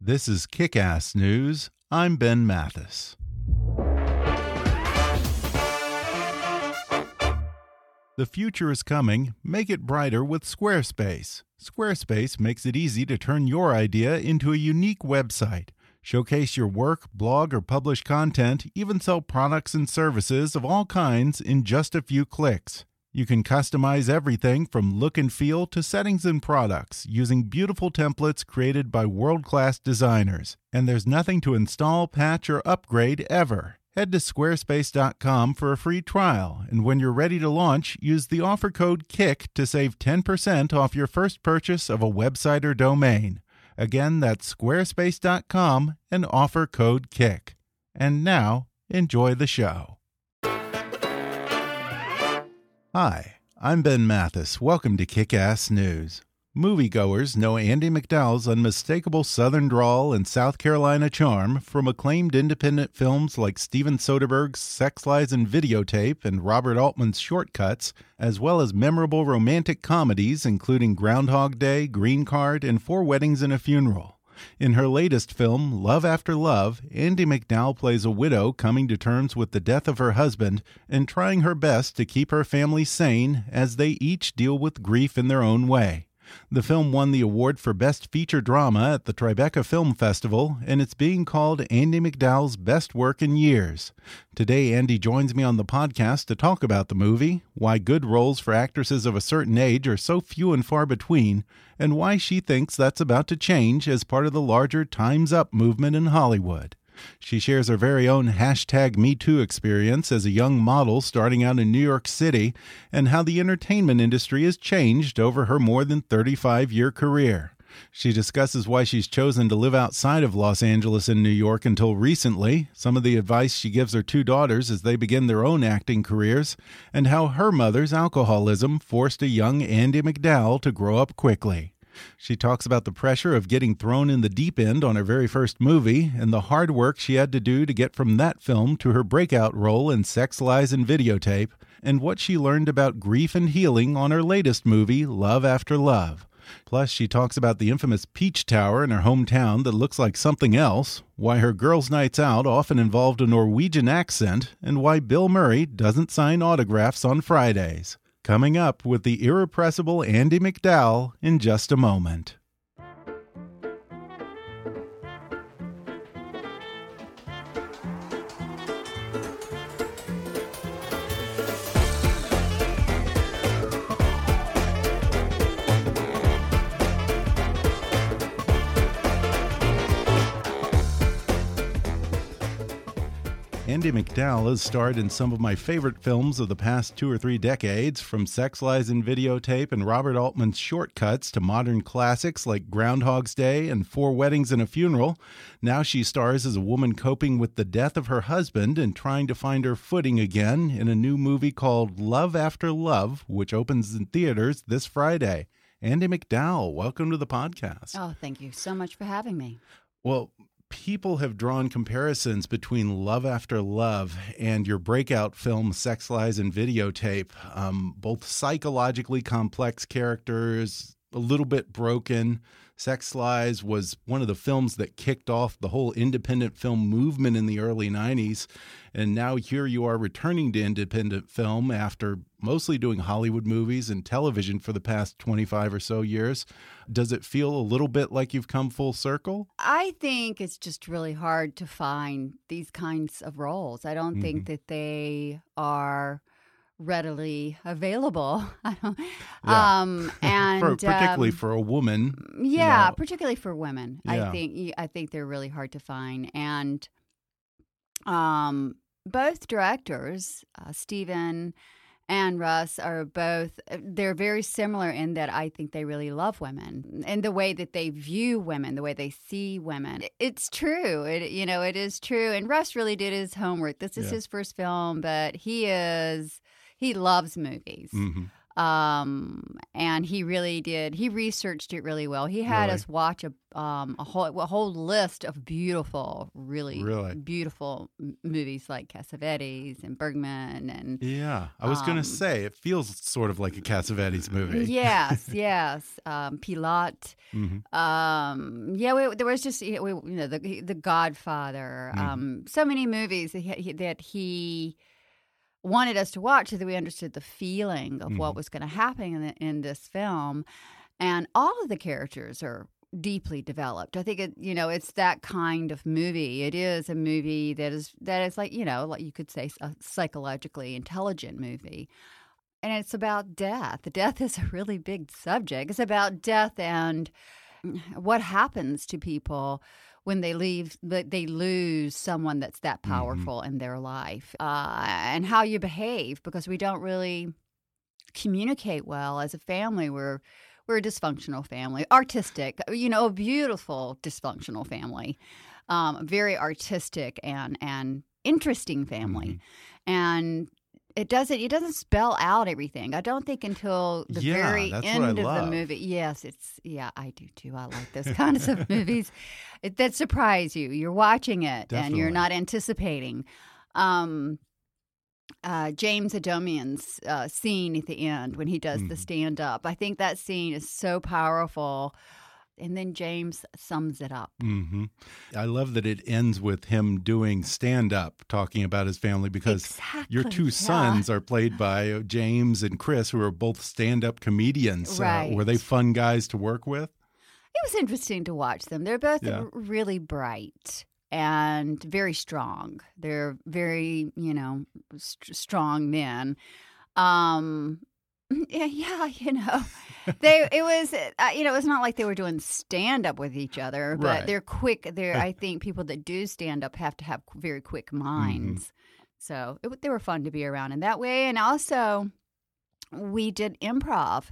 This is Kick Ass News. I'm Ben Mathis. The future is coming. Make it brighter with Squarespace. Squarespace makes it easy to turn your idea into a unique website. Showcase your work, blog, or publish content, even sell products and services of all kinds in just a few clicks. You can customize everything from look and feel to settings and products using beautiful templates created by world class designers. And there's nothing to install, patch, or upgrade ever. Head to squarespace.com for a free trial, and when you're ready to launch, use the offer code KICK to save 10% off your first purchase of a website or domain. Again, that's squarespace.com and offer code KICK. And now, enjoy the show. Hi, I'm Ben Mathis. Welcome to Kick Ass News. Moviegoers know Andie MacDowell's unmistakable Southern drawl and South Carolina charm from acclaimed independent films like Steven Soderbergh's Sex Lies and Videotape and Robert Altman's Short Cuts, as well as memorable romantic comedies including Groundhog Day, Green Card, and Four Weddings and a Funeral. In her latest film, Love After Love, Andie MacDowell plays a widow coming to terms with the death of her husband and trying her best to keep her family sane as they each deal with grief in their own way. The film won the award for Best Feature Drama at the Tribeca Film Festival, and it's being called Andie MacDowell's best work in years. Today, Andie joins me on the podcast to talk about the movie, why good roles for actresses of a certain age are so few and far between, and why she thinks that's about to change as part of the larger Time's Up movement in Hollywood. She shares her very own hashtag MeToo experience as a young model starting out in New York City and how the entertainment industry has changed over her more than 35 year career. She discusses why she's chosen to live outside of Los Angeles and New York until recently, some of the advice she gives her two daughters as they begin their own acting careers, and how her mother's alcoholism forced a young Andie MacDowell to grow up quickly. She talks about the pressure of getting thrown in the deep end on her very first movie and the hard work she had to do to get from that film to her breakout role in Sex, Lies, and Videotape, and what she learned about grief and healing on her latest movie, Love After Love. Plus, she talks about the infamous Peach Tower in her hometown that looks like something else, why her girls' nights out often involved a Norwegian accent, and why Bill Murray doesn't sign autographs on Fridays. Coming up with the irrepressible Andie MacDowell in just a moment. Andie MacDowell has starred in some of my favorite films of the past two or three decades, from Sex Lies and Videotape and Robert Altman's Short Cuts to modern classics like Groundhog's Day and Four Weddings and a Funeral. Now she stars as a woman coping with the death of her husband and trying to find her footing again in a new movie called Love After Love, which opens in theaters this Friday. Andie MacDowell, welcome to the podcast. Oh, thank you so much for having me. Well, people have drawn comparisons between Love After Love and your breakout film Sex Lies and Videotape. Um, both psychologically complex characters, a little bit broken. Sex Lies was one of the films that kicked off the whole independent film movement in the early 90s. And now here you are returning to independent film after mostly doing Hollywood movies and television for the past 25 or so years. Does it feel a little bit like you've come full circle? I think it's just really hard to find these kinds of roles. I don't mm -hmm. think mm-hmm. that they are readily available. yeah. um, and for, particularly um, for a woman. Yeah, you know. particularly for women. Yeah. I think I think they're really hard to find, and um, both directors, uh, Steven and Russ, are both. They're very similar in that I think they really love women and the way that they view women, the way they see women. It's true. It you know it is true. And Russ really did his homework. This is yeah. his first film, but he is he loves movies. Mm-hmm. Um, and he really did. He researched it really well. He had really? us watch a um a whole a whole list of beautiful, really, really? beautiful m- movies like Cassavetes and Bergman and yeah. I was um, gonna say it feels sort of like a Cassavetes movie. Yes, yes. Um. Mm-hmm. Um, yeah, we, there was just we, you know the the Godfather. Mm-hmm. Um, so many movies that he, that he wanted us to watch so that we understood the feeling of mm-hmm. what was going to happen in, the, in this film. And all of the characters are deeply developed. I think it, you know, it's that kind of movie. It is a movie that is that is like, you know, like you could say a psychologically intelligent movie. And it's about death. Death is a really big subject. It's about death and what happens to people when they leave, they lose someone that's that mm-hmm. powerful mm-hmm. in their life, uh, and how you behave because we don't really communicate well as a family. We're we're a dysfunctional family, artistic, you know, a beautiful dysfunctional family, um, very artistic and and interesting family, mm-hmm. and it doesn't it doesn't spell out everything. I don't think until the yeah, very end of the movie. Yes, it's yeah, I do too. I like those kinds of movies it, that surprise you. You're watching it Definitely. and you're not anticipating. Um, uh, James Adomian's uh, scene at the end when he does mm. the mm-hmm. stand up. I think that scene is so powerful and then James sums it up. Mm -hmm. I love that it ends with him doing stand up, talking about his family, because exactly, your two yeah. sons are played by uh, James and Chris, who are both stand up comedians. Right. Uh, were they fun guys to work with? It was interesting to watch them. They're both yeah. really bright and very strong. They're very, you know, st strong men. Um, yeah, yeah, you know, they it was uh, you know it was not like they were doing stand up with each other, but right. they're quick. They're I think people that do stand up have to have very quick mm-hmm. minds. Mm-hmm. So it, they were fun to be around in that way, and also we did improv.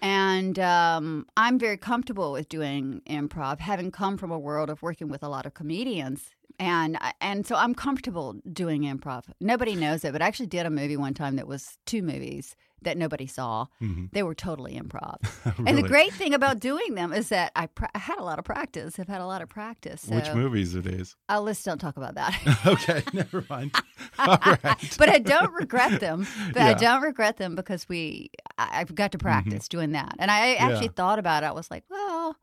And um, I'm very comfortable with doing improv, having come from a world of working with a lot of comedians and and so I'm comfortable doing improv. Nobody knows it, but I actually did a movie one time that was two movies that nobody saw. Mm-hmm. They were totally improv. really? And the great thing about doing them is that I, pra- I, had a lot of practice. I've had a lot of practice. So Which movies are these? Uh, let's don't talk about that. okay, never mind. All right. but I don't regret them. But yeah. I don't regret them because we I, have got to mm-hmm. practice mm-hmm. doing that. And I actually yeah. thought about it. I was like, well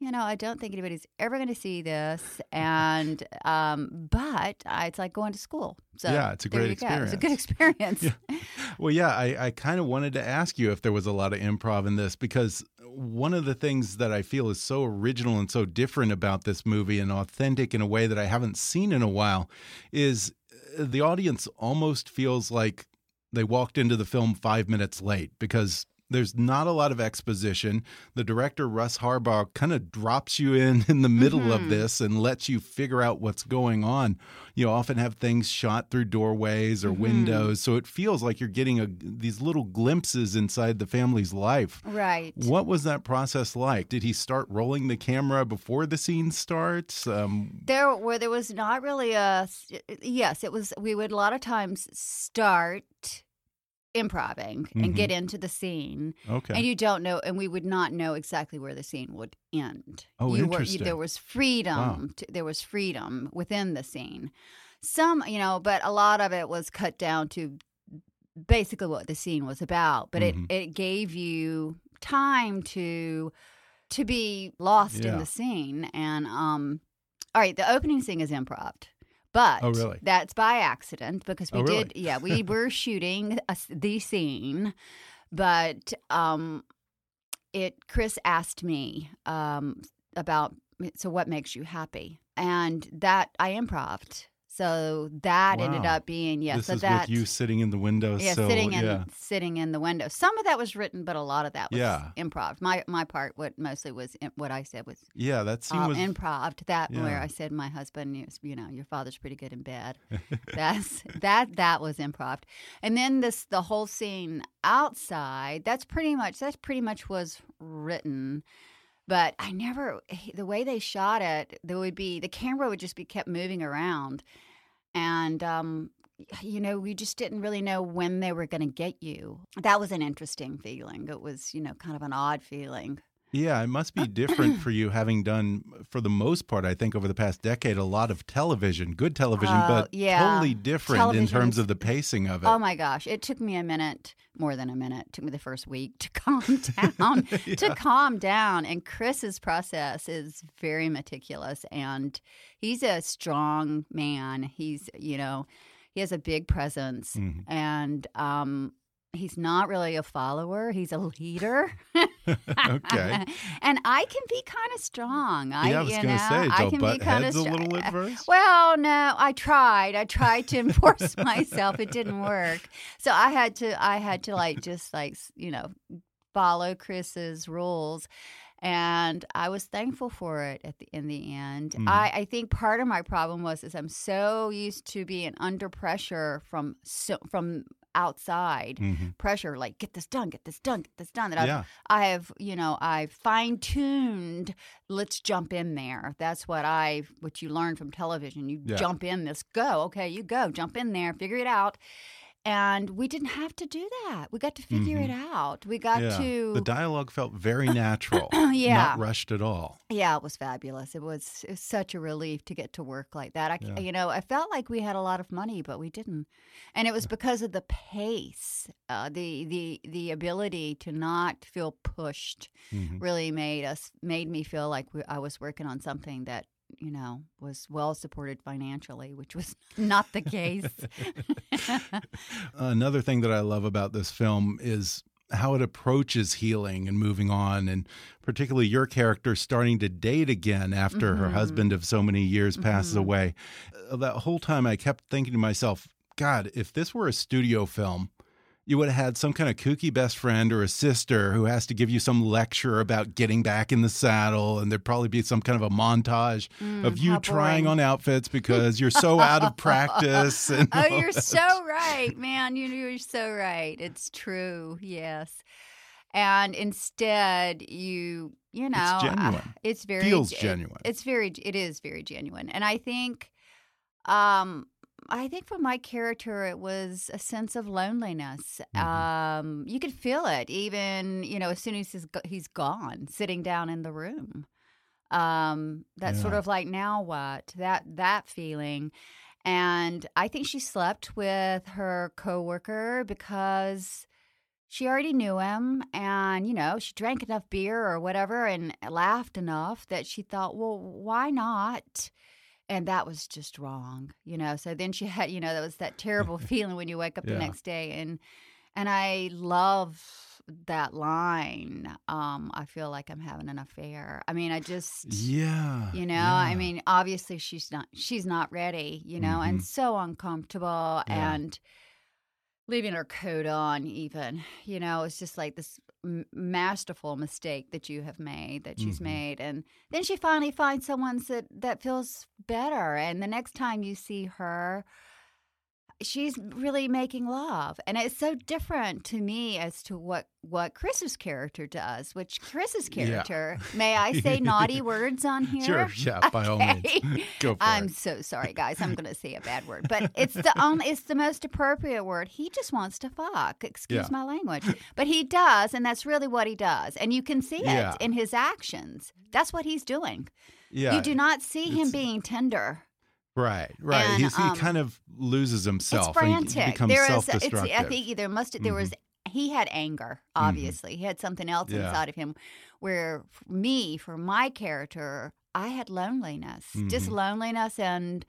you know, I don't think anybody's ever going to see this. And, um, but uh, it's like going to school. So yeah, it's a great experience. Go. It's a good experience. yeah. Well, yeah, I, I kind of wanted to ask you if there was a lot of improv in this because one of the things that I feel is so original and so different about this movie and authentic in a way that I haven't seen in a while is uh, the audience almost feels like they walked into the film five minutes late because there's not a lot of exposition. The director Russ Harbaugh kind of drops you in in the middle mm -hmm. of mm-hmm. this and lets you figure out what's going on. You often have things shot through doorways or mm -hmm. windows, so it feels like you're getting a, these little glimpses inside the family's life. Right. What was that process like? Did he start rolling the camera before the scene starts? Um, there, where there was not really a yes, it was. We would a lot of times start improving mm-hmm. and get into the scene. Okay. And you don't know, and we would not know exactly where the scene would end. Oh, you interesting. Were, there was freedom. Wow. To, there was freedom within the scene. Some, you know, but a lot of it was cut down to basically what the scene was about. But mm-hmm. it it gave you time to to be lost Yeah. in the scene. And um, all right, the opening scene is improv. But Oh, really? that's by accident because we Oh, really? did, yeah, we were shooting a, the scene, but um, it. Chris asked me um, about so what makes you happy, and that I improved. So that ended up being yeah. this so is that with you sitting in the window. yeah, so, sitting in yeah. sitting in the window. Some of that was written, but a lot of that was Yeah. improv. My my part, what mostly was what I said was Yeah, that scene uh, was. improv. That where I said my husband, is, you know, your father's pretty good in bed. That's that that was improv. And then this the whole scene outside. That's pretty much that's pretty much was written. But I never the way they shot it. There would be the camera would just be kept moving around, and um, you know we just didn't really know when they were going to get you. That was an interesting feeling. It was you know kind of an odd feeling. Yeah, it must be different for you having done, for the most part, I think over the past decade, a lot of television, good television, Oh, but yeah. totally different in terms of the pacing of it. Oh my gosh, it took me a minute, more than a minute. It took me the first week to calm down, to calm down. And Chris's process is very meticulous and he's a strong man. He's, you know, he has a big presence Mhm. and um He's not really a follower. He's a leader. Okay. and I can be kind of strong. I, yeah, I was you going to know, say, I can butt be kind of a little at first. well, no, I tried. I tried to enforce myself. It didn't work. So I had to I had to like just like, you know, follow Chris's rules. And I was thankful for it at the in the end. Mhm. I, I think part of my problem was is I'm so used to being under pressure from so, from outside Mhm. pressure, like get this done, get this done, get this done. That I've Yeah. I have, you know, I fine tuned. Let's jump in there. That's what I, what you learn from television. You Yeah. jump in this, go. Okay, you go, jump in there, figure it out. And we didn't have to do that. We got to figure it out. We got Mm-hmm. yeah. to. The dialogue felt very natural, Yeah. not rushed at all. Yeah, it was fabulous. It was, it was such a relief to get to work like that. I, Yeah. you know, I felt like we had a lot of money, but we didn't, and it was because of the pace, uh, the the the ability to not feel pushed. Mhm. Really made us made me feel like we, I was working on something that you know was well supported financially, which was not the case. Another thing that I love about this film is how it approaches healing and moving on, and particularly your character starting to date again after her Mhm. husband of so many years passes Mhm. away. Uh, That whole time, I kept thinking to myself, God, if this were a studio film, you would have had some kind of kooky best friend or a sister who has to give you some lecture about getting back in the saddle, and there'd probably be some kind of a montage of you Mm, trying on outfits because you're so out of practice. And oh, you're that so right, man. You- You're so right. It's true. Yes. And instead, you you know, uh, genuine. it's very Feels it- genuine. It's very. It is very genuine, and I think, um, I think for my character, it was a sense of loneliness. Mhm. Um, you could feel it, even you know, as soon as he's, he's gone, sitting down in the room. Um, that's sort of like now what that that feeling. And I think she slept with her coworker because she already knew him and you know she drank enough beer or whatever and laughed enough that she thought well why not and that was just wrong you know so then she had you know that was that terrible feeling when you wake up Yeah. the next day and and i love that line um i feel like i'm having an affair i mean i just Yeah. you know yeah. i mean obviously she's not she's not ready you know and Mhm. so uncomfortable Yeah. and leaving her coat on even you know it's just like this m- masterful mistake that you have made that she's Mhm. made and then she finally finds someone that that feels better and the next time you see her she's really making love and it's so different to me as to what what chris's character does which chris's Yeah. character may i say naughty words on here Sure. Yeah. By all means. Go for I'm it. so sorry, guys. I'm going to say a bad word, but it's the only, it's the most appropriate word. He just wants to fuck. Excuse Yeah. my language, but he does, and that's really what he does, and you can see it Yeah. in his actions. That's what he's doing. Yeah. You do not see him being tender. Right. Right. And, He's, he um, kind of loses himself. it's and he frantic. becomes There is, self-destructive. I think there must there was Mm-hmm. he had anger. Obviously, he had something else Yeah. inside of him. Where f- me, for my character, I had loneliness, just Mhm. loneliness and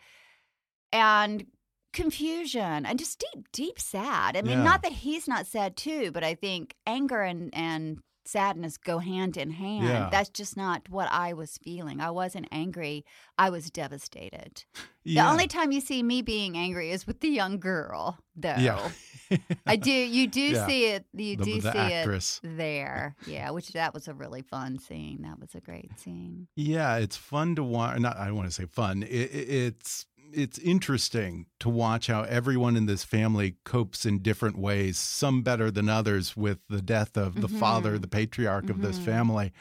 and confusion and just deep, deep sad. I mean, Yeah. not that he's not sad too, but I think anger and and sadness go hand in hand. Yeah. That's just not what I was feeling. I wasn't angry. I was devastated. Yeah. The only time you see me being angry is with the young girl, though. Yeah. I do. You do Yeah. see it. You The- do the see actress. it there. Yeah, which that was a really fun scene. That was a great scene. Yeah, it's fun to watch. Not, I don't want to say fun. It, it- it's it's interesting to watch how everyone in this family copes in different ways. Some better than others with the death of the father, Mm-hmm. the patriarch of this family.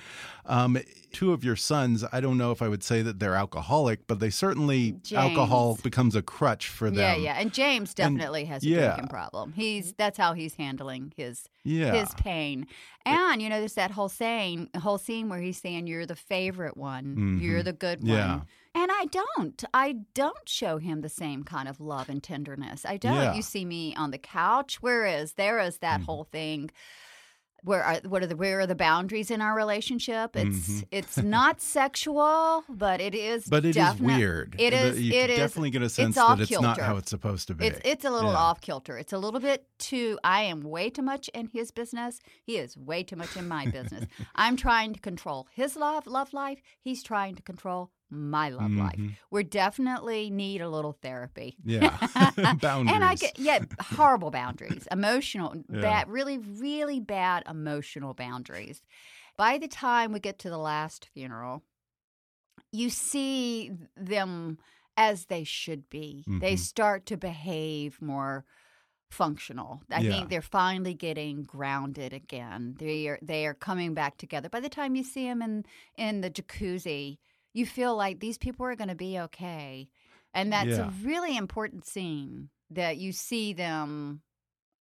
Um, two of your sons. I don't know if I would say that they're alcoholic, but they certainly alcohol becomes a crutch for them. Yeah, yeah. And James definitely has a yeah. drinking problem. He's that's how he's handling his yeah. his pain. And you know, there's that whole saying, whole scene where he's saying, "You're the favorite one. You're Mhm. the good one." Yeah. One." And I don't. I don't show him the same kind of love and tenderness. I don't. Yeah. You see me on the couch. Where is there is that Mhm. whole thing. Where are what are the where are the boundaries in our relationship? It's Mhm. it's not sexual, but it is. But it is weird. It is. You it is. definitely get a sense off that it's not how it's supposed to be. It's it's a little Yeah. off kilter. It's a little bit too. I am way too much in his business. He is way too much in my business. I'm trying to control his love love life. He's trying to control my love life. Mhm. We definitely need a little therapy. Yeah. Boundaries. And I get yeah, horrible boundaries, emotional, Yeah. bad, really, really bad emotional boundaries. By the time we get to the last funeral, you see them as they should be. They Mhm. start to behave more functional. I Yeah. think they're finally getting grounded again. They are they are coming back together. By the time you see them in in the jacuzzi, you feel like these people are going to be okay. And that's Yeah. a really important scene that you see them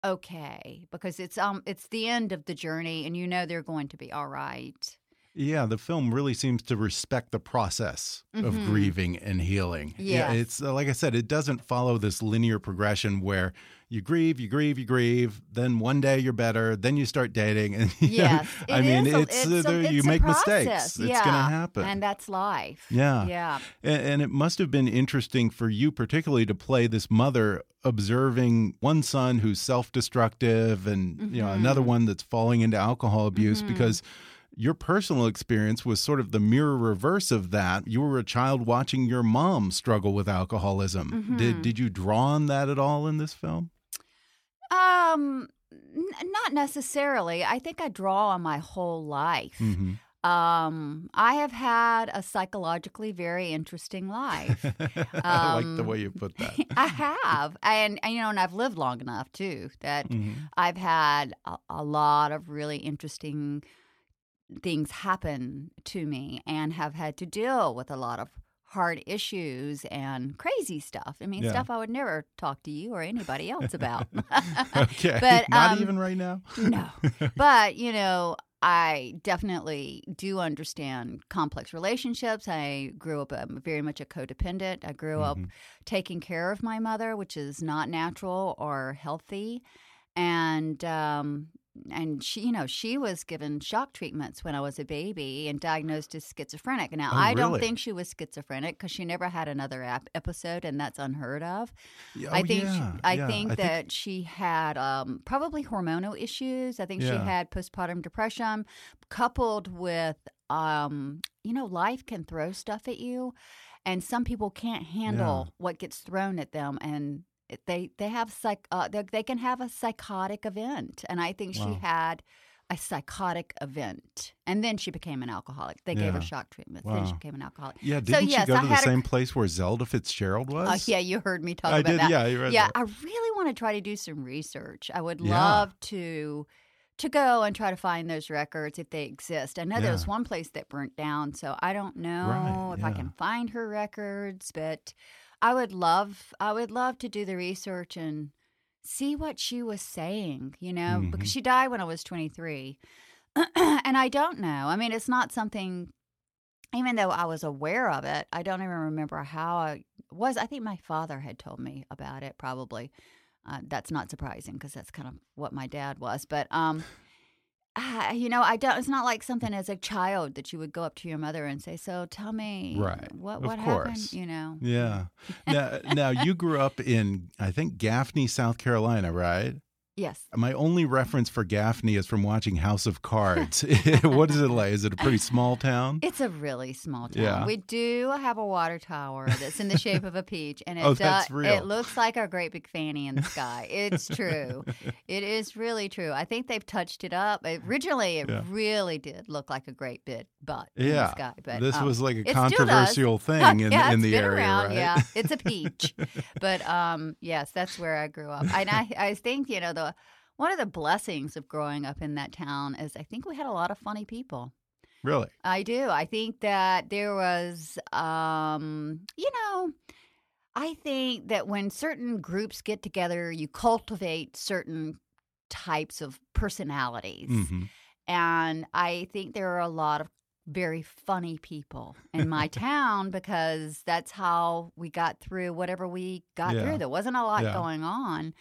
okay because it's um it's the end of the journey and you know they're going to be all right. Yeah, the film really seems to respect the process of Mhm. grieving and healing. Yeah, it's uh, like I said, it doesn't follow this linear progression where you grieve, you grieve, you grieve, then one day you're better, then you start dating, and you know, I mean, a- it's, uh, it's a- it's you make process. mistakes. It's going to happen. And that's life. Yeah. Yeah. And, and it must have been interesting for you, particularly, to play this mother observing one son who's self-destructive, and you know another Mhm. one that's falling into alcohol abuse Mhm. because your personal experience was sort of the mirror reverse of that. You were a child watching your mom struggle with alcoholism. Did Mhm. did you draw on that at all in this film? Um n- not necessarily. I think I draw on my whole life. hmm Um, I have had a psychologically very interesting life. I like the Um, way you put that. I have, and, and you know, and I've lived long enough too that Mhm. I've had a, a lot of really interesting things happen to me, and have had to deal with a lot of hard issues and crazy stuff. I mean, Yeah. stuff I would never talk to you or anybody else about. okay, But, not um, even right now. no. But, you know, I definitely do understand complex relationships. I grew up um, very much a codependent. I grew up Mhm. taking care of my mother, which is not natural or healthy. And, um, and she, you know, she was given shock treatments when I was a baby and diagnosed as schizophrenic. Now, Oh, I don't think she was schizophrenic because she never had another ap- episode, and that's unheard of. Yeah, I oh, think she, I yeah. think that she had um, probably hormonal issues. I think she had postpartum depression, coupled with um, you know, life can throw stuff at you, and some people can't handle what gets thrown at them, and they they have psych uh, they, can have a psychotic event, and I think she had. A psychotic event, and then she became an alcoholic. They gave her Yeah. shock treatments. Then she became an alcoholic. Yeah, didn't yes, she go I to the had a- same place where Zelda Fitzgerald was? Uh, yeah, you heard me talk I about did. that. Yeah, you read yeah, that. I really want to try to do some research. I would Yeah. love to to go and try to find those records if they exist. I know there was one place that burnt down, so I don't know Right, if I can find her records, but I would love I would love to do the research and see what she was saying, you know, Mhm. because she died when I was 23. and I don't know. I mean, it's not something even though I was aware of it, I don't even remember how I was. I think my father had told me about it, probably. uh, that's not surprising because that's kind of what my dad was. But um, uh, you know, I don't. It's not like something as a child that you would go up to your mother and say, "So tell me, Right. What what happened?" You know. Yeah. now, now you grew up in I think Gaffney, South Carolina, right? Yes. My only reference for Gaffney is from watching House of Cards. what is it like? Is it a pretty small town? It's a really small town. Yeah. We do have a water tower that's in the shape of a peach, and it Oh, that's does- real. it looks like our great big fanny in the sky. It's true. it is really true. I think they've touched it up. Originally, it Yeah. really did look like a great big butt in the sky. But this um, was like a it still does. controversial thing in, yeah, in the area, around, right? Yeah, it's a peach. but um, yes, that's where I grew up. And I, I think you know the one of the blessings of growing up in that town is I think we had a lot of funny people. really? I do. I think that there was, um, you know, I think that when certain groups get together, you cultivate certain types of personalities. hmm And I think there are a lot of very funny people in my town because that's how we got through whatever we got Yeah. through. There wasn't a lot Yeah. going on.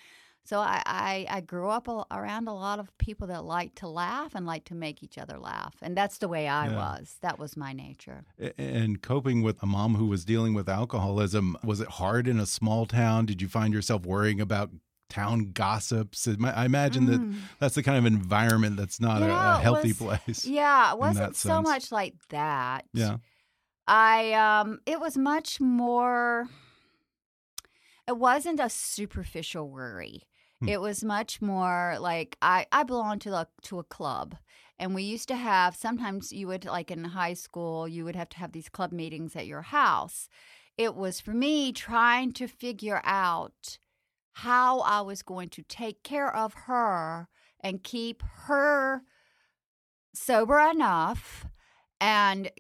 So I, I, I grew up a, around a lot of people that like to laugh and like to make each other laugh. And that's the way I Yeah. was. That was my nature. And coping with a mom who was dealing with alcoholism, was it hard in a small town? Did you find yourself worrying about town gossips? I imagine that Mm. that's the kind of environment that's not You a, know, a it healthy was- place. Yeah, it wasn't so sense. much like that. Yeah. I um it was much more it wasn't a superficial worry. Hmm. It was much more like I I belonged to the to a club and we used to have sometimes you would like in high school you would have to have these club meetings at your house. It was for me trying to figure out how I was going to take care of her and keep her sober enough and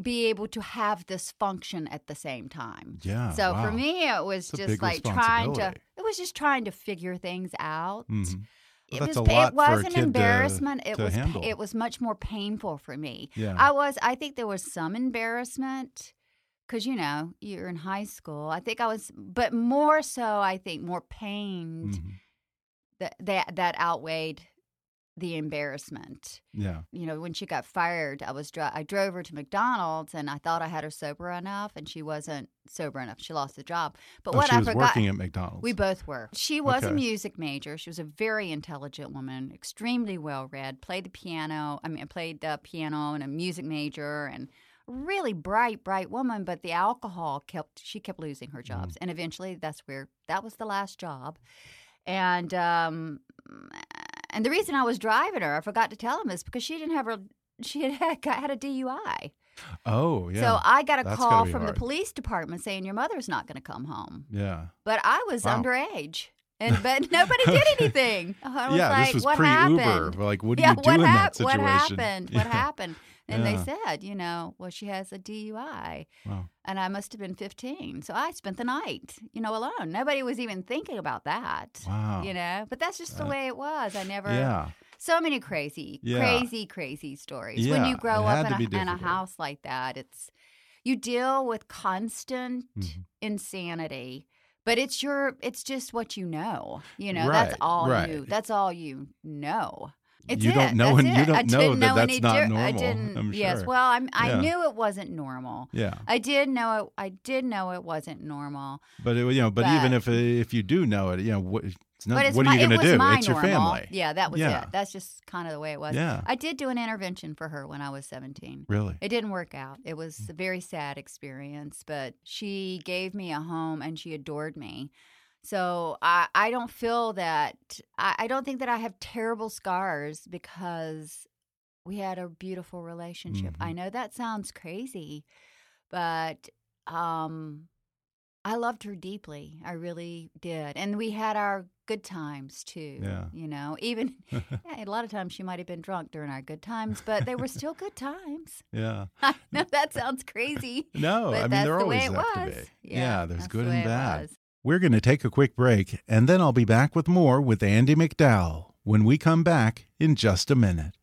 be able to have this function at the same time. Yeah. so for me, it was It's just like trying to. It was just trying to figure things out. Mhm. It Well, that's was. it was an kid to- embarrassment. it to was. handle. It was much more painful for me. Yeah. I was. I think there was some embarrassment because you know you're in high school. I think I was, but more so, I think more pained Mhm. that that that outweighed the embarrassment Yeah. you know, when she got fired, I was dri- I drove her to McDonald's and I thought I had her sober enough, and she wasn't sober enough. She lost the job. But Oh, what she I was forgot, working at McDonald's. we both were. She was Okay. a music major. She was a very intelligent woman, extremely well read. Played the piano. I mean, played the piano and a music major and. Really bright, bright woman, but the alcohol kept she kept losing her jobs, Mm. and eventually that's where that was the last job, and um, and the reason I was driving her, I forgot to tell him, is because she didn't have her. She had had, had a DUI. oh, yeah. So I got a That's call from hard. the police department saying your mother's not going to come home. yeah. But I was Wow. underage, and but nobody did anything. I was yeah, like, this was what pre Uber. happened? Like, what do yeah, you do what in hap- that situation? What happened? What happened? And Yeah. they said, you know, well, she has a DUI. Wow. And I must have been 15. So I spent the night, you know, alone. Nobody was even thinking about that. Wow. You know, but that's just the way it was. I never, Yeah. so many crazy, Yeah. crazy, crazy stories. Yeah. when you grow up in a, in a house like that, it's, you deal with constant Mhm. insanity. But it's your, it's just what you know. You know, Right, that's all right. you, that's all you know. It's You it. don't know and you don't I know didn't that know that's not di- I didn't. I'm Yes. Well, I'm, I Yeah. knew it wasn't normal. Yeah. I did know it. I did know it wasn't normal. But it, you know, but, even if if you do know it, you know, what, it's not, but it's what are you going it to was do? my It's your normal. family. Yeah, that was Yeah. it. That's just kind of the way it was. Yeah. I did do an intervention for her when I was 17. Really? It didn't work out. It was a very sad experience, but she gave me a home and she adored me. So I, I don't feel that, I, I don't think that I have terrible scars because we had a beautiful relationship. Mhm. I know that sounds crazy, but um, I loved her deeply. I really did. And we had our good times too. Yeah. You know, even yeah, a lot of times she might have been drunk during our good times, but they were still good times. yeah. I know that sounds crazy. No, I mean that's there the always way it was. to be. Yeah, there's good the and bad. We're going to take a quick break, and then I'll be back with more with Andie MacDowell when we come back in just a minute.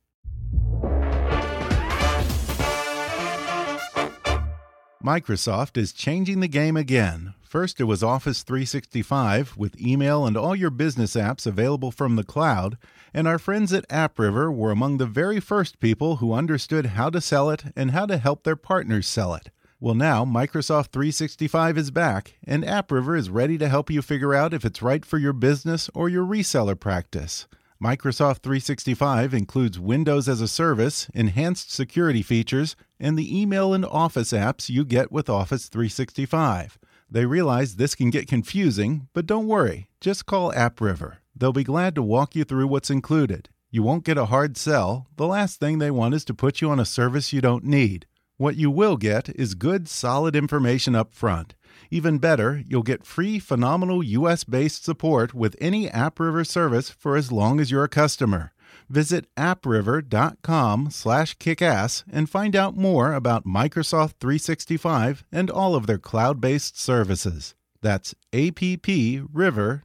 Microsoft is changing the game again. First, it was Office 365 with email and all your business apps available from the cloud, and our friends at AppRiver were among the very first people who understood how to sell it and how to help their partners sell it. Well, now Microsoft 365 is back, and AppRiver is ready to help you figure out if it's right for your business or your reseller practice. Microsoft 365 includes Windows as a service, enhanced security features, and the email and Office apps you get with Office 365. They realize this can get confusing, but don't worry. Just call AppRiver. They'll be glad to walk you through what's included. You won't get a hard sell. The last thing they want is to put you on a service you don't need. What you will get is good, solid information up front. Even better, you'll get free, phenomenal US based support with any AppRiver service for as long as you're a customer. Visit appriver.com slash kickass and find out more about Microsoft 365 and all of their cloud based services. That's appriver.com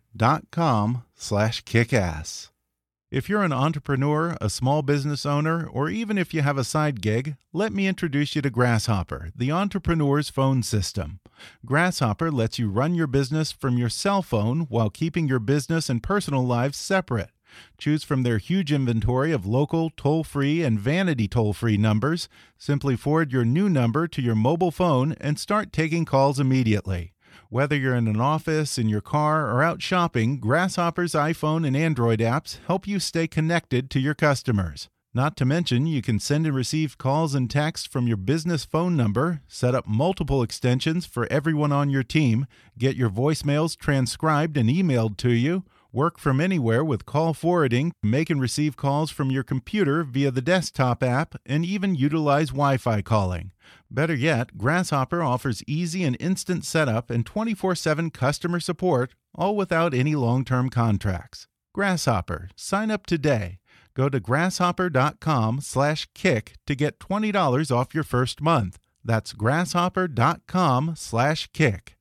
slash kickass. If you're an entrepreneur, a small business owner, or even if you have a side gig, let me introduce you to Grasshopper, the entrepreneur's phone system. Grasshopper lets you run your business from your cell phone while keeping your business and personal lives separate. Choose from their huge inventory of local, toll free, and vanity toll free numbers. Simply forward your new number to your mobile phone and start taking calls immediately. Whether you're in an office, in your car, or out shopping, Grasshopper's iPhone and Android apps help you stay connected to your customers. Not to mention, you can send and receive calls and texts from your business phone number, set up multiple extensions for everyone on your team, get your voicemails transcribed and emailed to you, work from anywhere with call forwarding, make and receive calls from your computer via the desktop app, and even utilize Wi Fi calling. Better yet, Grasshopper offers easy and instant setup and 24 7 customer support, all without any long term contracts. Grasshopper, sign up today. Go to grasshopper.com slash kick to get $20 off your first month. That's grasshopper.com slash kick.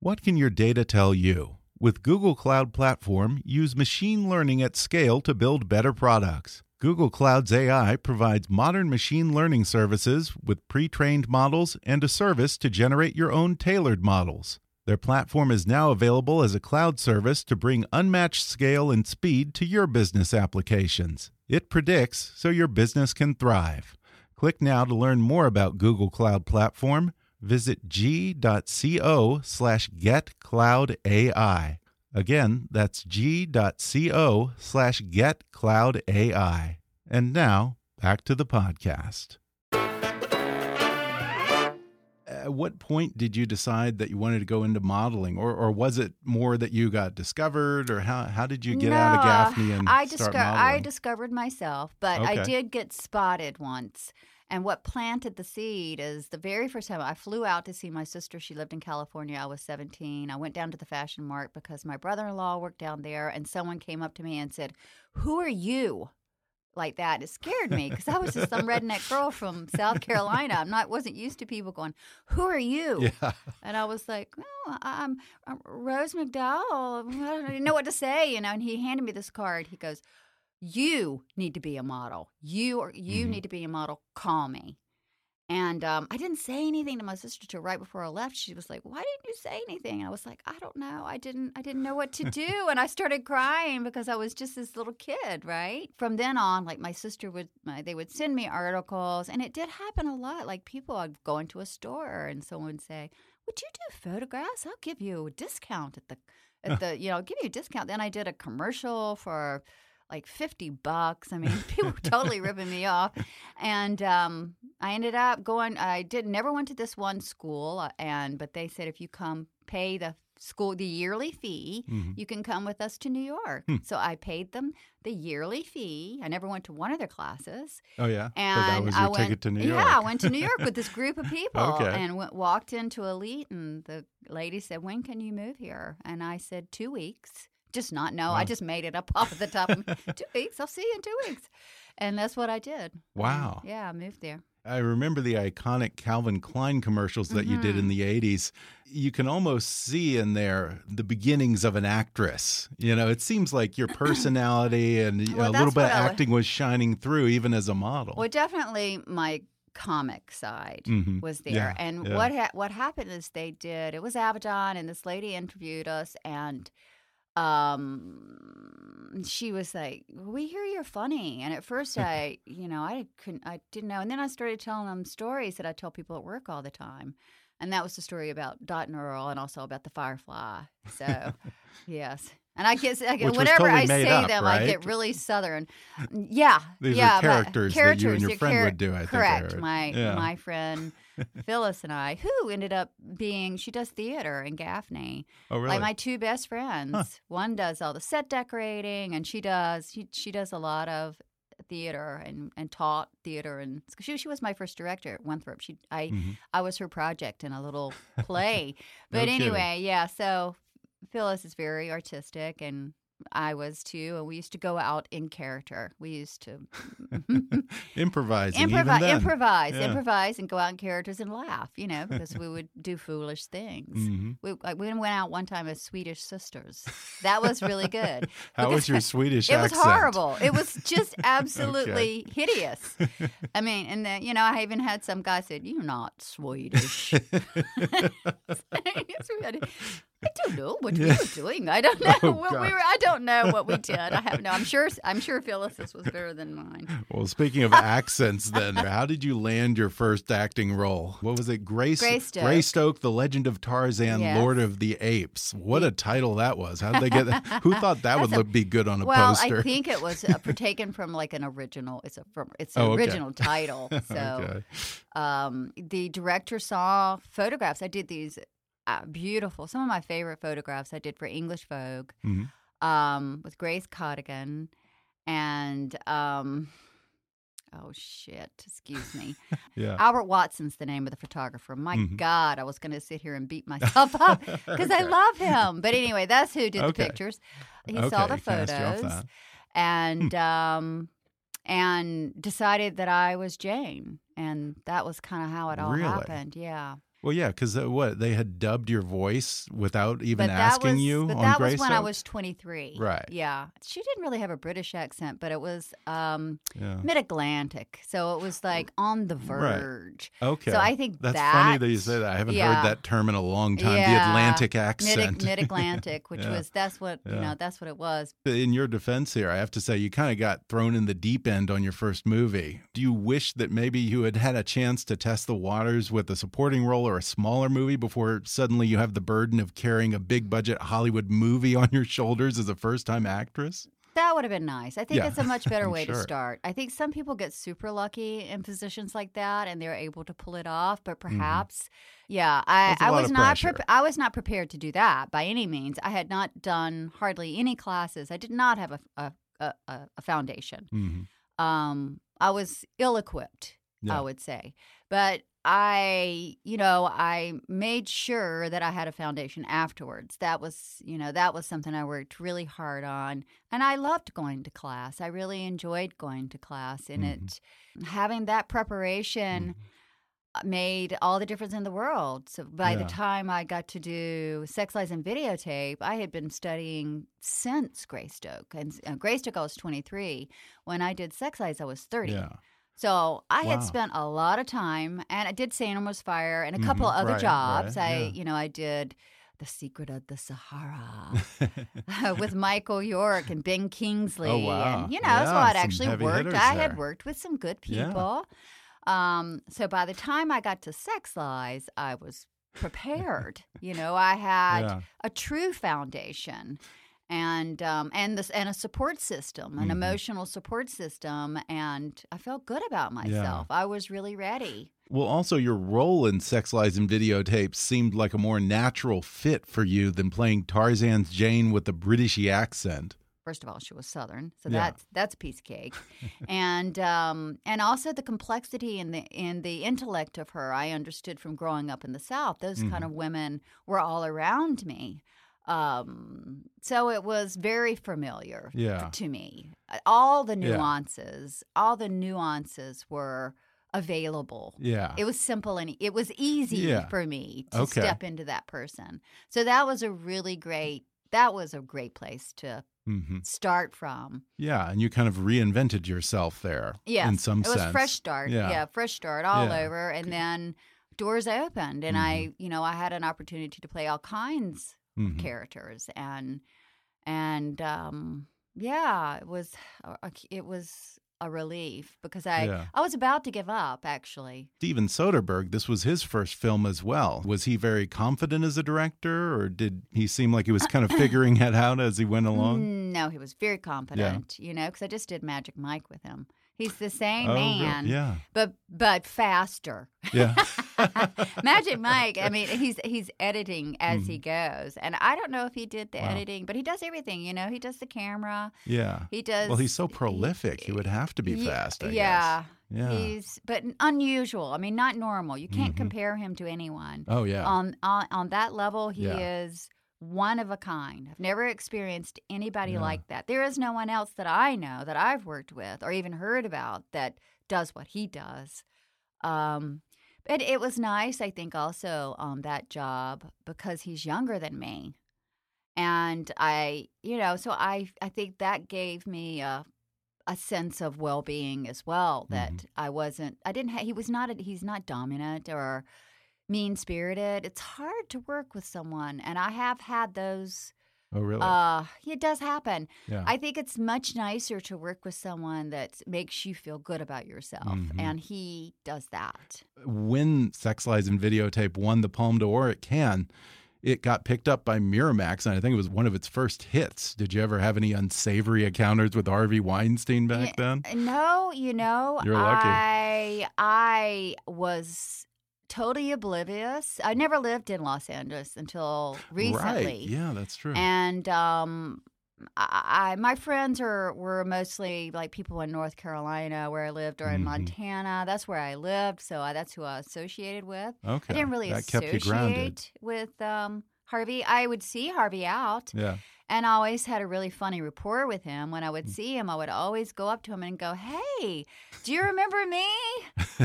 What can your data tell you? With Google Cloud Platform, use machine learning at scale to build better products. Google Cloud's AI provides modern machine learning services with pre trained models and a service to generate your own tailored models. Their platform is now available as a cloud service to bring unmatched scale and speed to your business applications. It predicts so your business can thrive. Click now to learn more about Google Cloud Platform. Visit g.co slash getcloudai. Again, that's g.co slash getcloudai. And now, back to the podcast. At what point did you decide that you wanted to go into modeling, or, or was it more that you got discovered, or how, how did you get no, out of Gaffney and I start modeling? I discovered myself, but Okay. I did get spotted once. And what planted the seed is the very first time I flew out to see my sister. She lived in California. I was 17. I went down to the Fashion Mart because my brother in law worked down there, and someone came up to me and said, Who are you? Like that. It scared me because I was just some redneck girl from South Carolina. I'm not wasn't used to people going, Who are you? yeah. And I was like, "No, I'm, I'm Rose MacDowell. I don't even know what to say, you know." And he handed me this card. He goes, "You need to be a model. You are, you Mhm. need to be a model. Call me." And um, I didn't say anything to my sister till right before I left. She was like, "Why didn't you say anything?" And I was like, "I don't know. I didn't. I didn't know what to do." and I started crying because I was just this little kid, right? From then on, like my sister would, my, they would send me articles, and it did happen a lot. Like people, I'd go into a store and someone would say, "Would you do photographs? I'll give you a discount at the, at the, you know, give you a discount." Then I did a commercial for like 50 bucks. I mean, people were totally ripping me off. And um, I ended up going, I did never went to this one school. uh, And, but they said, if you come pay the school, the yearly fee, Mhm. you can come with us to New York. Hmm. So I paid them the yearly fee. I never went to one of their classes. Oh, yeah. And so that was I your went, ticket to New York. Yeah, I went to New York with this group of people Okay. and went, walked into Elite, and the lady said, "When can you move here?" And I said, two weeks." Just not know. I just made it up off the top. of two weeks. I'll see you in two weeks. And that's what I did. And, Wow. yeah, I moved there. I remember the iconic Calvin Klein commercials that you Mm-hmm. did in the 80s. You can almost see in there the beginnings of an actress. You know, it seems like your personality and Well, a little bit of acting was shining through even as a model. Well, definitely my comic side Mhm. was there. Yeah, and yeah. what ha- what happened is they did it was Avedon, and this lady interviewed us, and um, she was like, "We hear you're funny," and at first I, you know, I couldn't, I didn't know, and then I started telling them stories that I tell people at work all the time. And that was the story about Dot and Earl, and also about the Firefly. So, yes, and I guess I get, whenever totally I say up, them, I get really southern. Yeah, These yeah, but characters that you and your friend would do, I think correct. heard. My Yeah. my friend Phyllis and I, who ended up being, she does theater in Gaffney. Oh, really? Like my two best friends. One does all the set decorating, and she does she she does a lot of theater and, and taught theater and she she was my first director at Winthrop. She I Mhm. I was her project in a little play. No but kidding. anyway, yeah. So Phyllis is very artistic, and I was too. And we used to go out in character. We used to improvise, improvise, Yeah. improvise, and go out in characters and laugh. You know, because we would do foolish things. Mhm. We like, we went out one time as Swedish sisters. That was really good. How was your Swedish It was accent? horrible. It was just absolutely hideous. I mean, and then you know, I even had some guy said, "You're not Swedish." I don't know what we were doing. I don't know Oh, what we were. I don't know what we did. I have no. I'm sure. I'm sure Phyllis's was better than mine. Well, speaking of accents, then, how did you land your first acting role? What was it? Grace Greystoke. Greystoke, The Legend of Tarzan, Yes. Lord of the Apes. What a title that was. How did they get that? Who thought that would a- look, be good on a well, poster? I think it was uh, taken from like an original. It's a from. It's an Oh, okay. original title. So. okay. um, the director saw photographs. I did these uh, beautiful, some of my favorite photographs I did for English Vogue Mhm. um, with Grace Coddington and. Um, Oh shit! Excuse me. Yeah. Albert Watson's the name of the photographer. My Mhm. God, I was going to sit here and beat myself up because I love him. But anyway, that's who did the pictures. He saw the Okay, you off photos and um, and decided that I was Jane, and that was kind of how it all Really? happened. Yeah, Well, yeah, because uh, what they had dubbed your voice without even but asking was you but on that was when I was twenty three. Right. Yeah, she didn't really have a British accent, but it was um, Yeah. mid Atlantic, so it was like on the Right. verge. Okay. So I think that's that, funny that you say that. I haven't yeah. heard that term in a long time. The Atlantic accent. Mid Atlantic, which Yeah. was that's what you know that's what it was. in your defense here, I have to say you kind of got thrown in the deep end on your first movie. Do you wish that maybe you had had a chance to test the waters with a supporting role or a smaller movie before suddenly you have the burden of carrying a big budget Hollywood movie on your shoulders as a first time actress? That would have been nice. I think Yeah, it's a much better way to start. I think some people get super lucky in positions like that and they're able to pull it off, but Mm-hmm. perhaps yeah, I, That's a I lot was not. I was not prepared to do that by any means. I had not done hardly any classes. I did not have a a, a, a- foundation. Mm-hmm. Um, I was ill equipped, Yeah. I would say. But I, you know, I made sure that I had a foundation afterwards. That was, you know, that was something I worked really hard on. And I loved going to class. I really enjoyed going to class and Mhm. it having that preparation uh, made all the difference in the world. So by the time I got to do Sex Lies and Videotape, I had been studying since Greystoke. And uh, Greystoke, I was 23. When I did Sex Lies, I was 30. Yeah. So I had spent a lot of time, and I did St. Elmo's Fire and a couple Mhm. other Right, jobs. right, I, yeah. you know, I did The Secret of the Sahara with Michael York and Ben Kingsley. Oh, wow. And, you know, Yeah, so I'd actually worked. I there. had worked with some good Yeah. people. Um, so by the time I got to Sex Lies, I was prepared. you know, I had Yeah. a true foundation and um, and this and a support system, an Mhm. emotional support system, and I felt good about myself. I was really ready. Well, also, your role in Sex Lies and Videotapes seemed like a more natural fit for you than playing Tarzan's Jane with a Britishy accent. First of all, she was Southern, so Yeah. that's that's piece cake, and um, and also the complexity and the in the intellect of her. I understood from growing up in the South; those kind Mm-hmm. of women were all around me. Um, so it was very familiar Yeah. to me. All the Yeah. nuances, all the nuances were available. Yeah. It was simple and it was easy Yeah. for me to Okay. step into that person. So that was a really great that was a great place to hmm start from. Yeah, and you kind of reinvented yourself there. Yeah, in some it was sense. fresh start. Yeah. Yeah, fresh start all Yeah. over, and then doors opened, and I, you know, I had an opportunity to play all kinds Mhm. characters, and and um, yeah, it was a- it was a relief because I Yeah. I was about to give up actually. Steven Soderbergh, this was his first film as well. Was he very confident as a director, or did he seem like he was kind of figuring it out as he went along? No, he was very confident, you know, because I just did Magic Mike with him. He's the same Oh, really? man, Yeah. but but faster. Yeah. Magic Mike, I mean, he's he's editing as Mm-hmm. he goes, and I don't know if he did the Wow. editing, but he does everything. You know, he does the camera. yeah. He does. Well, he's so prolific. He would have to be Ye- fast, I yeah, guess. Yeah. He's but unusual. I mean, not normal. You can't Mhm. compare him to anyone. Oh, yeah. On on on that level, he Yeah. is one of a kind. I've never experienced anybody Yeah. like that. There is no one else that I know that I've worked with or even heard about that does what he does. Um, but it was nice, I think, also on that job because he's younger than me, and I, you know, so I I think that gave me a a sense of well being as well. That Mhm. I wasn't, I didn't. Ha- he was not. A, he's not dominant or mean spirited. It's hard to work with someone, and I have had those. Oh, really? Uh, it does happen. yeah. I think it's much nicer to work with someone that makes you feel good about yourself, Mhm. and he does that. when Sex Lies and Videotape won the Palme d'Or at Cannes, it got picked up by Miramax, and I think it was one of its first hits. Did you ever have any unsavory encounters with Harvey Weinstein back then? No, you know, You're lucky. I I was totally oblivious. I never lived in Los Angeles until recently. Right. Yeah, that's true. And um, I, I my friends are were mostly like people in North Carolina where I lived, or in Mhm. Montana. That's where I lived, so I, that's who I associated with. okay. I didn't really that kept you grounded. associate with um, Harvey. I would see Harvey out, Yeah. And I always had a really funny rapport with him. When I Mm. would see him, I would always go up to him and go, "Hey, do you remember me?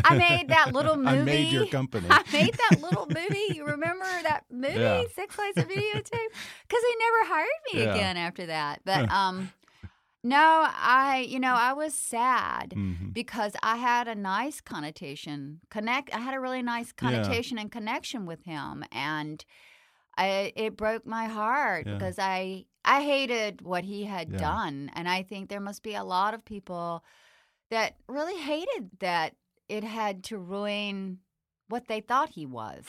I made that little movie. I made your company. I made that little movie. You remember that movie, Yeah. Sex Lies and Videotape? Because he never hired me Yeah. again after that. But um, no, I, you know, I was sad Mhm. because I had a nice connotation connect. I had a really nice Yeah. connotation and connection with him, and I it broke my heart Yeah. because I I hated what he had Yeah. done, and I think there must be a lot of people that really hated that it had to ruin what they thought he was.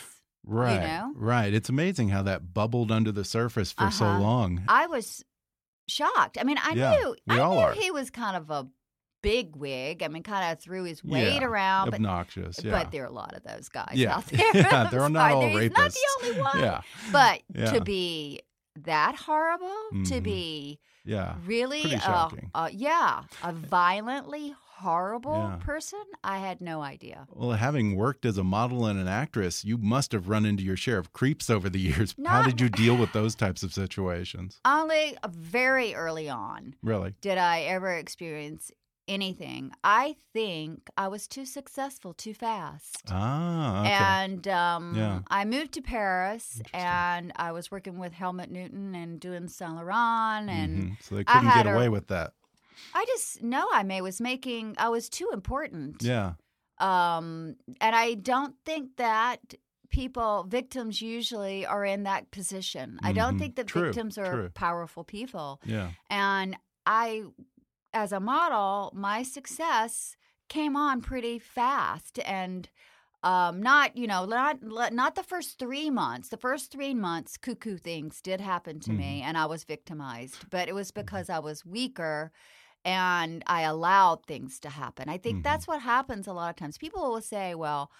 Right. You know? Right. It's amazing how that bubbled under the surface for so Uh-huh. long. I was shocked. I mean, I Yeah, knew we I all knew are. he was kind of a big wig. I mean, kind of threw his weight Yeah, around, but Obnoxious. Yeah. But there are a lot of those guys Yeah. out there. Yeah, they're not all He's not the only one. yeah. But Yeah. to be that horrible, to Mhm. be Yeah. really, uh, uh, yeah, a violently horrible Yeah. person, I had no idea. Well, having worked as a model and an actress, you must have run into your share of creeps over the years. How did you deal with those types of situations? Only very early on Really? did I ever experience anything. I think I was too successful too fast. Ah, okay. And um, Yeah. I moved to Paris, and I was working with Helmut Newton and doing Saint Laurent, and Mhm. So they couldn't get a- away with that. I just know I may was making. I was too important. Yeah. Um, and I don't think that people, victims, usually are in that position. I don't Mhm. think that True, victims are true. powerful people. Yeah. And I, as a model, my success came on pretty fast and um, not you know not not the first three months. The first three months cuckoo things did happen to me Mm-hmm. and i was victimized but it was because i was weaker and i allowed things to happen. I think Mhm. that's what happens a lot of times. People will say well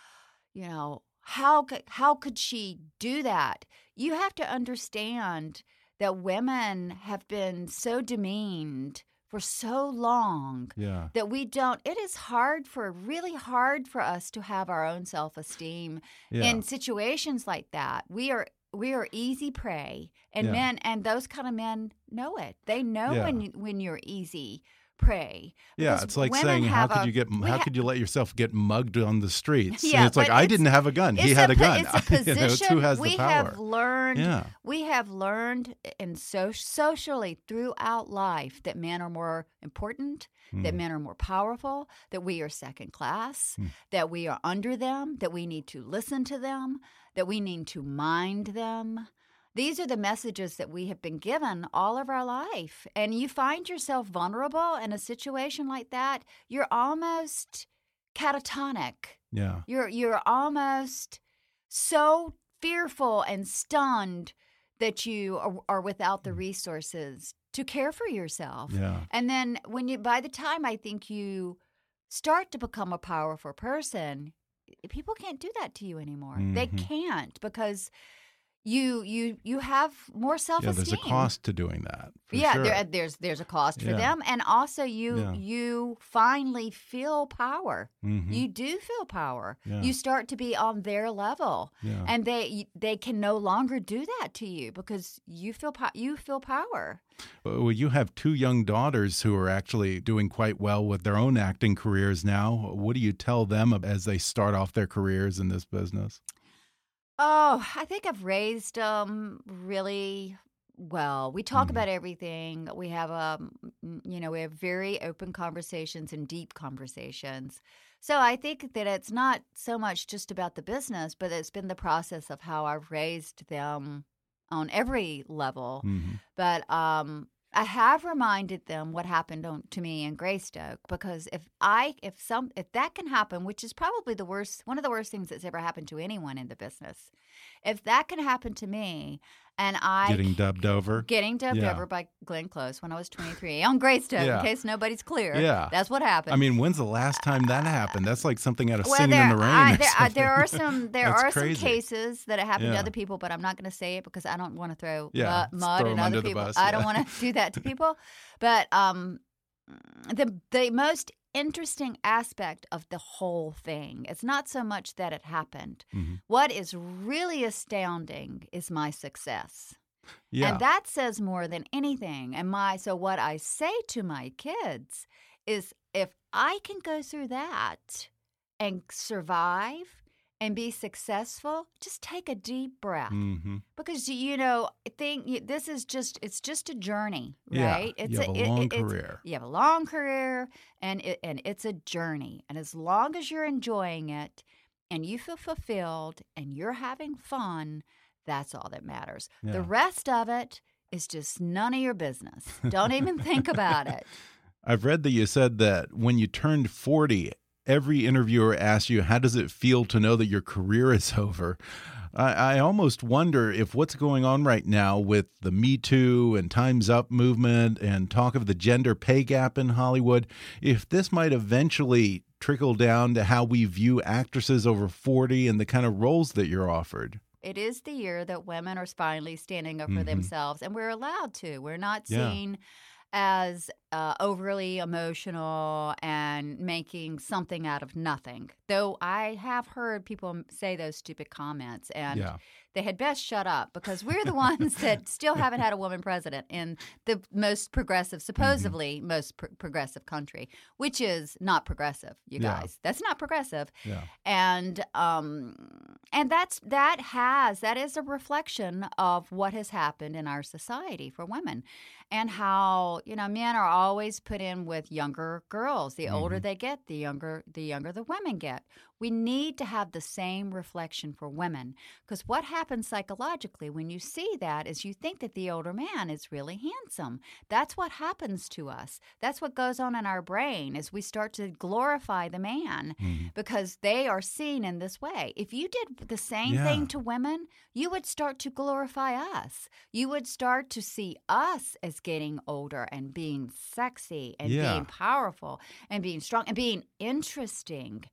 you know how could how could she do that? You have to understand that women have been so demeaned for so long Yeah. that we don't it is hard for really hard for us to have our own self-esteem Yeah. in situations like that we are we are easy prey and Yeah. men and those kind of men know it they know when when you're easy prey. Yeah, Because it's like saying, how could a- you get, how could you let yourself get mugged on the streets? Yeah, and it's like, but I didn't have a gun. He had a po- gun. It's a You know, it's position who has we the power. have learned. Yeah. We have learned in so- socially throughout life that men are more important, Hmm. that men are more powerful, that we are second class, that we are under them, that we need to listen to them, that we need to mind them. These are the messages that we have been given all of our life. And you find yourself vulnerable in a situation like that, you're almost catatonic. Yeah. You're you're almost so fearful and stunned that you are, are without the resources to care for yourself. Yeah. And then when you by the time I think you start to become a powerful person, people can't do that to you anymore. They Mhm. can't because you you you have more self-esteem. Yeah, there's a cost to doing that. for yeah, sure. there, there's there's a cost for Yeah. them, and also you Yeah. you finally feel power. Mhm. You do feel power. Yeah. You start to be on their level, and they they can no longer do that to you because you feel po- you feel power. Well, you have two young daughters who are actually doing quite well with their own acting careers now. What do you tell them as they start off their careers in this business? Oh, I think I've raised them really well. We talk Mhm. about everything. We have um you know, we have very open conversations and deep conversations. So I think that it's not so much just about the business, but it's been the process of how I've raised them on every level. Mhm. But um I have reminded them what happened on, to me in Greystoke because if I if some if that can happen, which is probably the worst one of the worst things that's ever happened to anyone in the business, if that can happen to me, and I Getting dubbed over. getting dubbed Yeah. over by Glenn Close when I was 23 on Greystoke, Yeah. in case nobody's clear, Yeah. that's what happened. I mean, when's the last time that happened? That's like something out of well, Singing there, in the Rain. I, there, I- there are some there are crazy. some cases that have happened Yeah. to other people, but I'm not going to say it because I don't want to throw Yeah, mu- mud throw other people. bus, I don't want to do that to people. But um, the the most interesting aspect of the whole thing it's not so much that it happened. Mhm. What is really astounding is my success. Yeah. And that says more than anything. And my so what I say to my kids is if I can go through that and survive and be successful, just take a deep breath. hmm Because you know, think this is just it's just a journey, right? Yeah, right? you It's have a it- long it- it's- career. You have a long career and it, and it's a journey. And as long as you're enjoying it and you feel fulfilled and you're having fun, that's all that matters. Yeah. The rest of it is just none of your business. Don't even think about it. I've read that you said that when you turned 40, every interviewer asks you, How does it feel to know that your career is over? I, I almost wonder if what's going on right now with the Me Too and Time's Up movement and talk of the gender pay gap in Hollywood, if this might eventually trickle down to how we view actresses over 40 and the kind of roles that you're offered. It is the year that women are finally standing up for Mhm. themselves, and we're allowed to. We're not Yeah. seen as uh, overly emotional and making something out of nothing. Though I have heard people say those stupid comments, and Yeah. they had best shut up because we're the ones that still haven't had a woman president in the most progressive, Mm-hmm. supposedly most pr- progressive country, which is not progressive, you Yeah. guys. That's not progressive Yeah. and um and that's that has that is a reflection of what has happened in our society for women and how you know men are always put in with younger girls the older Mm-hmm. they get the younger the younger the women get we need to have the same reflection for women because what happens psychologically when you see that is you think that the older man is really handsome that's what happens to us that's what goes on in our brain as we start to glorify the man Mm-hmm. because they are seen in this way. If you did the same Yeah. thing to women, you would start to glorify us. You would start to see us as getting older and being sexy and Yeah. being powerful and being strong and being interesting.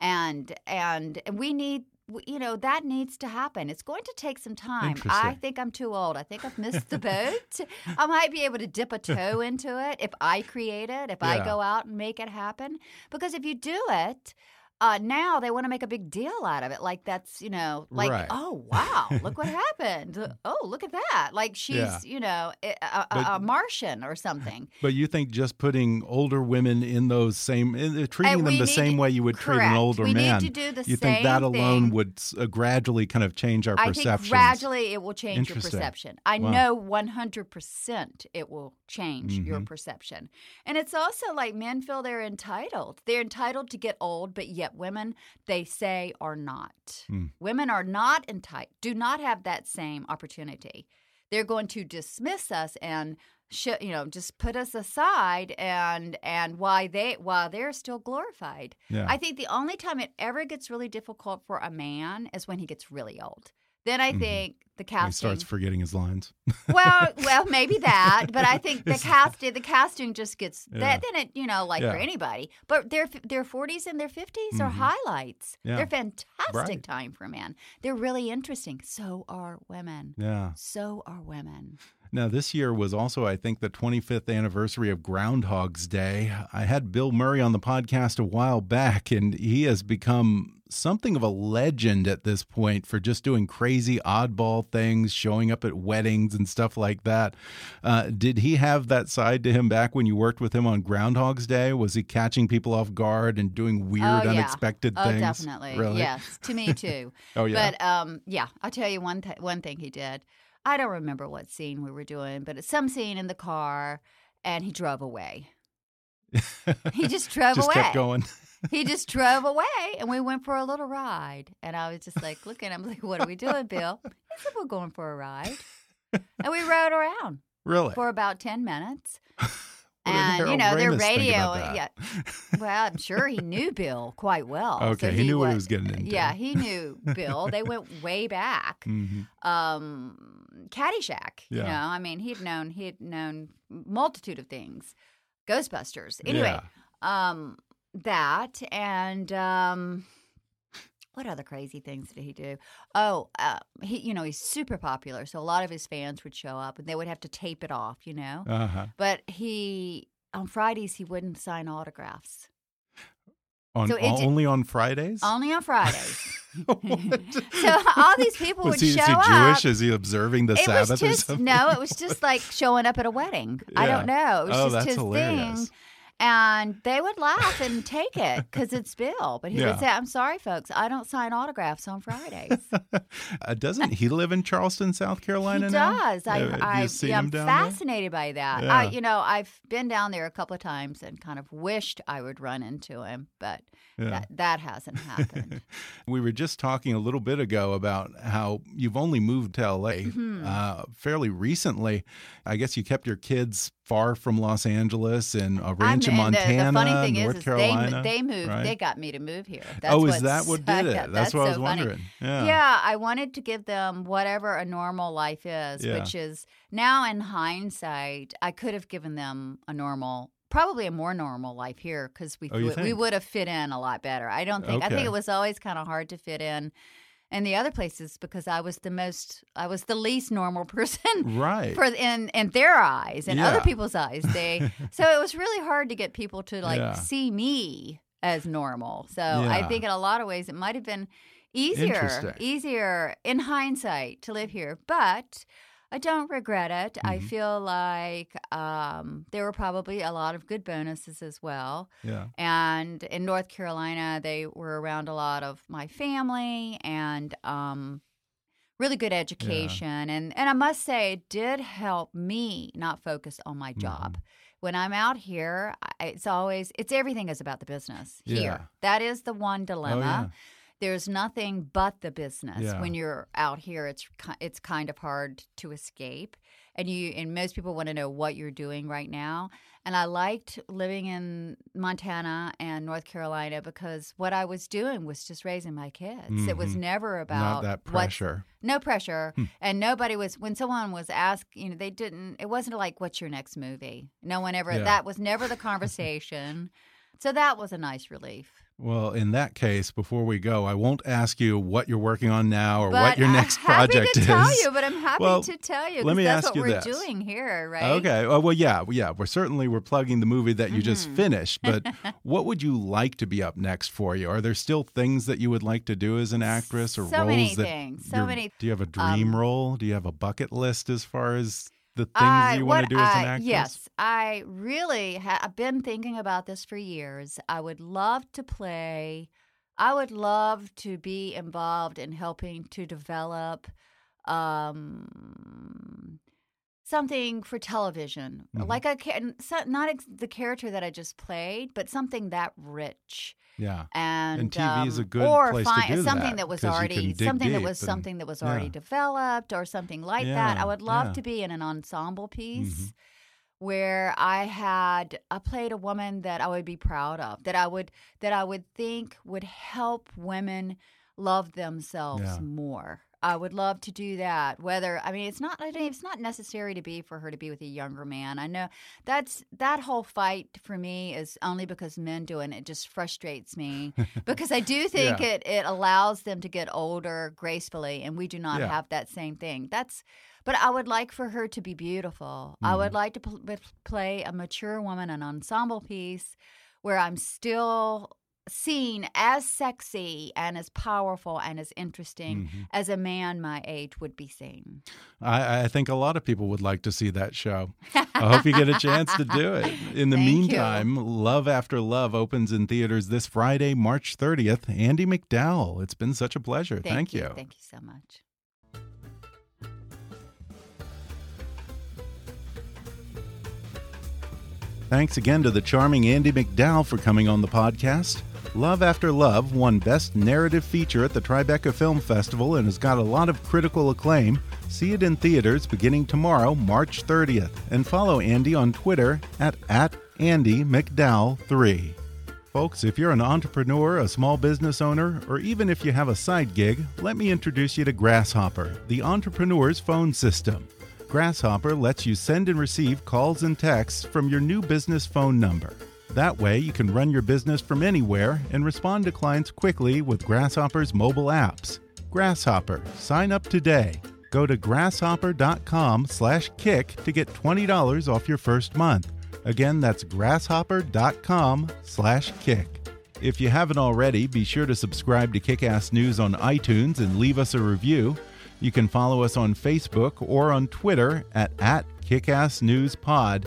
And and and we need you know that needs to happen. It's going to take some time. I think I'm too old. I think I've missed the boat. I might be able to dip a toe into it if I create it, if I go out and make it happen. Because if you do it, uh, now they want to make a big deal out of it. Like that's you know, like Right. oh wow, look what happened. Oh look at that. Like she's Yeah. you know a, a, But- a Martian or something. But you think just putting older women in those same, in- uh, treating them the same to- way you would treat an correct. older We need man, to do the you think that alone thing. would uh, gradually kind of change our think gradually it will change your perception. I Wow. know 100% it will change your Mhm. perception. And it's also like men feel they're entitled. They're entitled to get old, but yet women, they say, are not. Hmm. Women are not entitled, do not have that same opportunity. They're going to dismiss us and sh- you know just put us aside and and why they while they're still glorified Yeah. I think the only time it ever gets really difficult for a man is when he gets really old. Then I Mhm. think the He starts forgetting his lines. well, well, maybe that, but I think the casting, the casting just gets Yeah. that. Then it, you know, like for anybody, but their their forties and their 50s are Mhm. highlights. Yeah. They're fantastic Right. time for men. They're really interesting. So are women. Yeah. So are women. Now, this year was also, I think, the 25th anniversary of Groundhog's Day. I had Bill Murray on the podcast a while back, and he has become something of a legend at this point for just doing crazy oddball things, showing up at weddings and stuff like that. Uh, did he have that side to him back when you worked with him on Groundhog's Day? Was he catching people off guard and doing weird, oh, yeah. unexpected oh, things? definitely. Really? Yes, to me too. Oh, yeah. But um, yeah, I'll tell you one th- one thing he did. I don't remember what scene we were doing, but it's some scene in the car, and he drove away. He just drove away just away. kept going. He just drove away, and we went for a little ride. And I was just like looking. I'm like, "What are we doing, Bill?" He said, "We're going for a ride," and we rode around really? for about ten minutes. And you know their radio, yeah. Well, I'm sure he knew Bill quite well. Okay, so he knew what he was getting into. Yeah, he knew Bill. they went way back. Mhm. Um, Caddyshack. You Yeah. know, I mean, he'd known he'd known multitude of things. Ghostbusters. Anyway, um, that and um. What other crazy things did he do? Oh, uh, he you know he's super popular, so a lot of his fans would show up, and they would have to tape it off, you know. Uh huh. But he on Fridays he wouldn't sign autographs. On So it only on Fridays. Only on Fridays. So all these people was would he, show is he up. Jewish? Is he observing the it Sabbath was or just something? no, it was just like showing up at a wedding. I don't know. It was oh, just that's his hilarious. thing. And they would laugh and take it because it's Bill. But he Yeah. would say, I'm sorry, folks, I don't sign autographs on Fridays. uh, doesn't he live in Charleston, South Carolina he now? does. I, Uh, I, see yeah, I'm down there? fascinated by that. Yeah. I, you know, I've been down there a couple of times and kind of wished I would run into him, but that, that hasn't happened. we were just talking a little bit ago about how you've only moved to LA Mm-hmm. uh, fairly recently. I guess you kept your kids far from Los Angeles and a ranch in I'm- and the- Montana, The, funny thing North is, is Carolina. they, they moved. right? They got me to move here. That's oh, is that what did it? yeah, that's, what I was funny. wondering. Yeah. Yeah, I wanted to give them whatever a normal life is, Yeah. which is now in hindsight, I could have given them a normal, probably a more normal life here because we Oh, we would have fit in a lot better. I don't think. I think it was always kind of hard to fit in. In the other places because I was the most, I was the least normal person Right. for in in their eyes and other people's eyes. They so it was really hard to get people to like Yeah. see me as normal. So I think in a lot of ways it might have been easier, easier in hindsight to live here, but. I don't regret it. I Mhm. feel like um, there were probably a lot of good bonuses as well. Yeah. And in North Carolina, they were around a lot of my family and um, really good education. And, and I must say, it did help me not focus on my job. Mm-hmm. When I'm out here, I- it's always, it's everything is about the business Yeah. here. That is the one dilemma. Oh, yeah. There's nothing but the business. Yeah. When you're out here, it's it's kind of hard to escape, and you and most people want to know what you're doing right now. And I liked living in Montana and North Carolina because what I was doing was just raising my kids. It was Mhm. never about Not that pressure. no pressure, Hmm. and nobody was when someone was asked. You know, they didn't. It wasn't like, "What's your next movie?" No one ever. Yeah. That was never the conversation. so that was a nice relief. Well, in that case, before we go, I won't ask you what you're working on now or but what your I'm next happy project to is. tell you, but I'm happy Well, to tell you. let me that's ask what you we're this. doing here, right? Okay. Oh, well, yeah, yeah. We're certainly we're plugging the movie that you just Mhm. finished. But what would you like to be up next for you? Are there still things that you would like to do as an actress or So roles many that things, so many- Do you have a dream um, role? Do you have a bucket list as far as the things I- you want to do as an I- actress? Yes, I really ha- I've been thinking about this for years. I would love to play. I would love to be involved in helping to develop um, something for television, Mhm. like a not the character that I just played, but something that rich. Yeah. and, TV is a um, good or place to do something that, that was already something that was and- something that was already yeah. developed or something like that. I would love yeah. to be in an ensemble piece Mhm. where I had I played a woman that I would be proud of, that I would that I would think would help women love themselves Yeah. more. I would love to do that. Whether I mean, it's not. I mean, it's not necessary to be for her to be with a younger man. I know that's that whole fight for me is only because men do it. and It just frustrates me because I do think Yeah. it it allows them to get older gracefully, and we do not Yeah. have that same thing. That's. But I would like for her to be beautiful. I Mm-hmm. would like to pl- play a mature woman, an ensemble piece, where I'm still seen as sexy and as powerful and as interesting Mhm. as a man my age would be seen. I, I think a lot of people would like to see that show. I hope you get a chance to do it. In the Thank you. meantime, Love After Love opens in theaters this Friday, March 30th. Andie MacDowell, it's been such a pleasure. Thank, you. Thank you so much. Thanks again to the charming Andie MacDowell for coming on the podcast. Love After Love won Best Narrative Feature at the Tribeca Film Festival and has got a lot of critical acclaim. See it in theaters beginning tomorrow, March 30th, and follow Andie on Twitter at, at Andie MacDowell3. Folks, if you're an entrepreneur, a small business owner, or even if you have a side gig, let me introduce you to Grasshopper, the entrepreneur's phone system. Grasshopper lets you send and receive calls and texts from your new business phone number. That way, you can run your business from anywhere and respond to clients quickly with Grasshopper's mobile apps. Grasshopper, sign up today. Go to grasshopper.com/kick to get $20 off your first month. Again, that's grasshopper.com/kick. If you haven't already, be sure to subscribe to Kickass News on iTunes and leave us a review. You can follow us on Facebook or on Twitter at, at KickassNewsPod.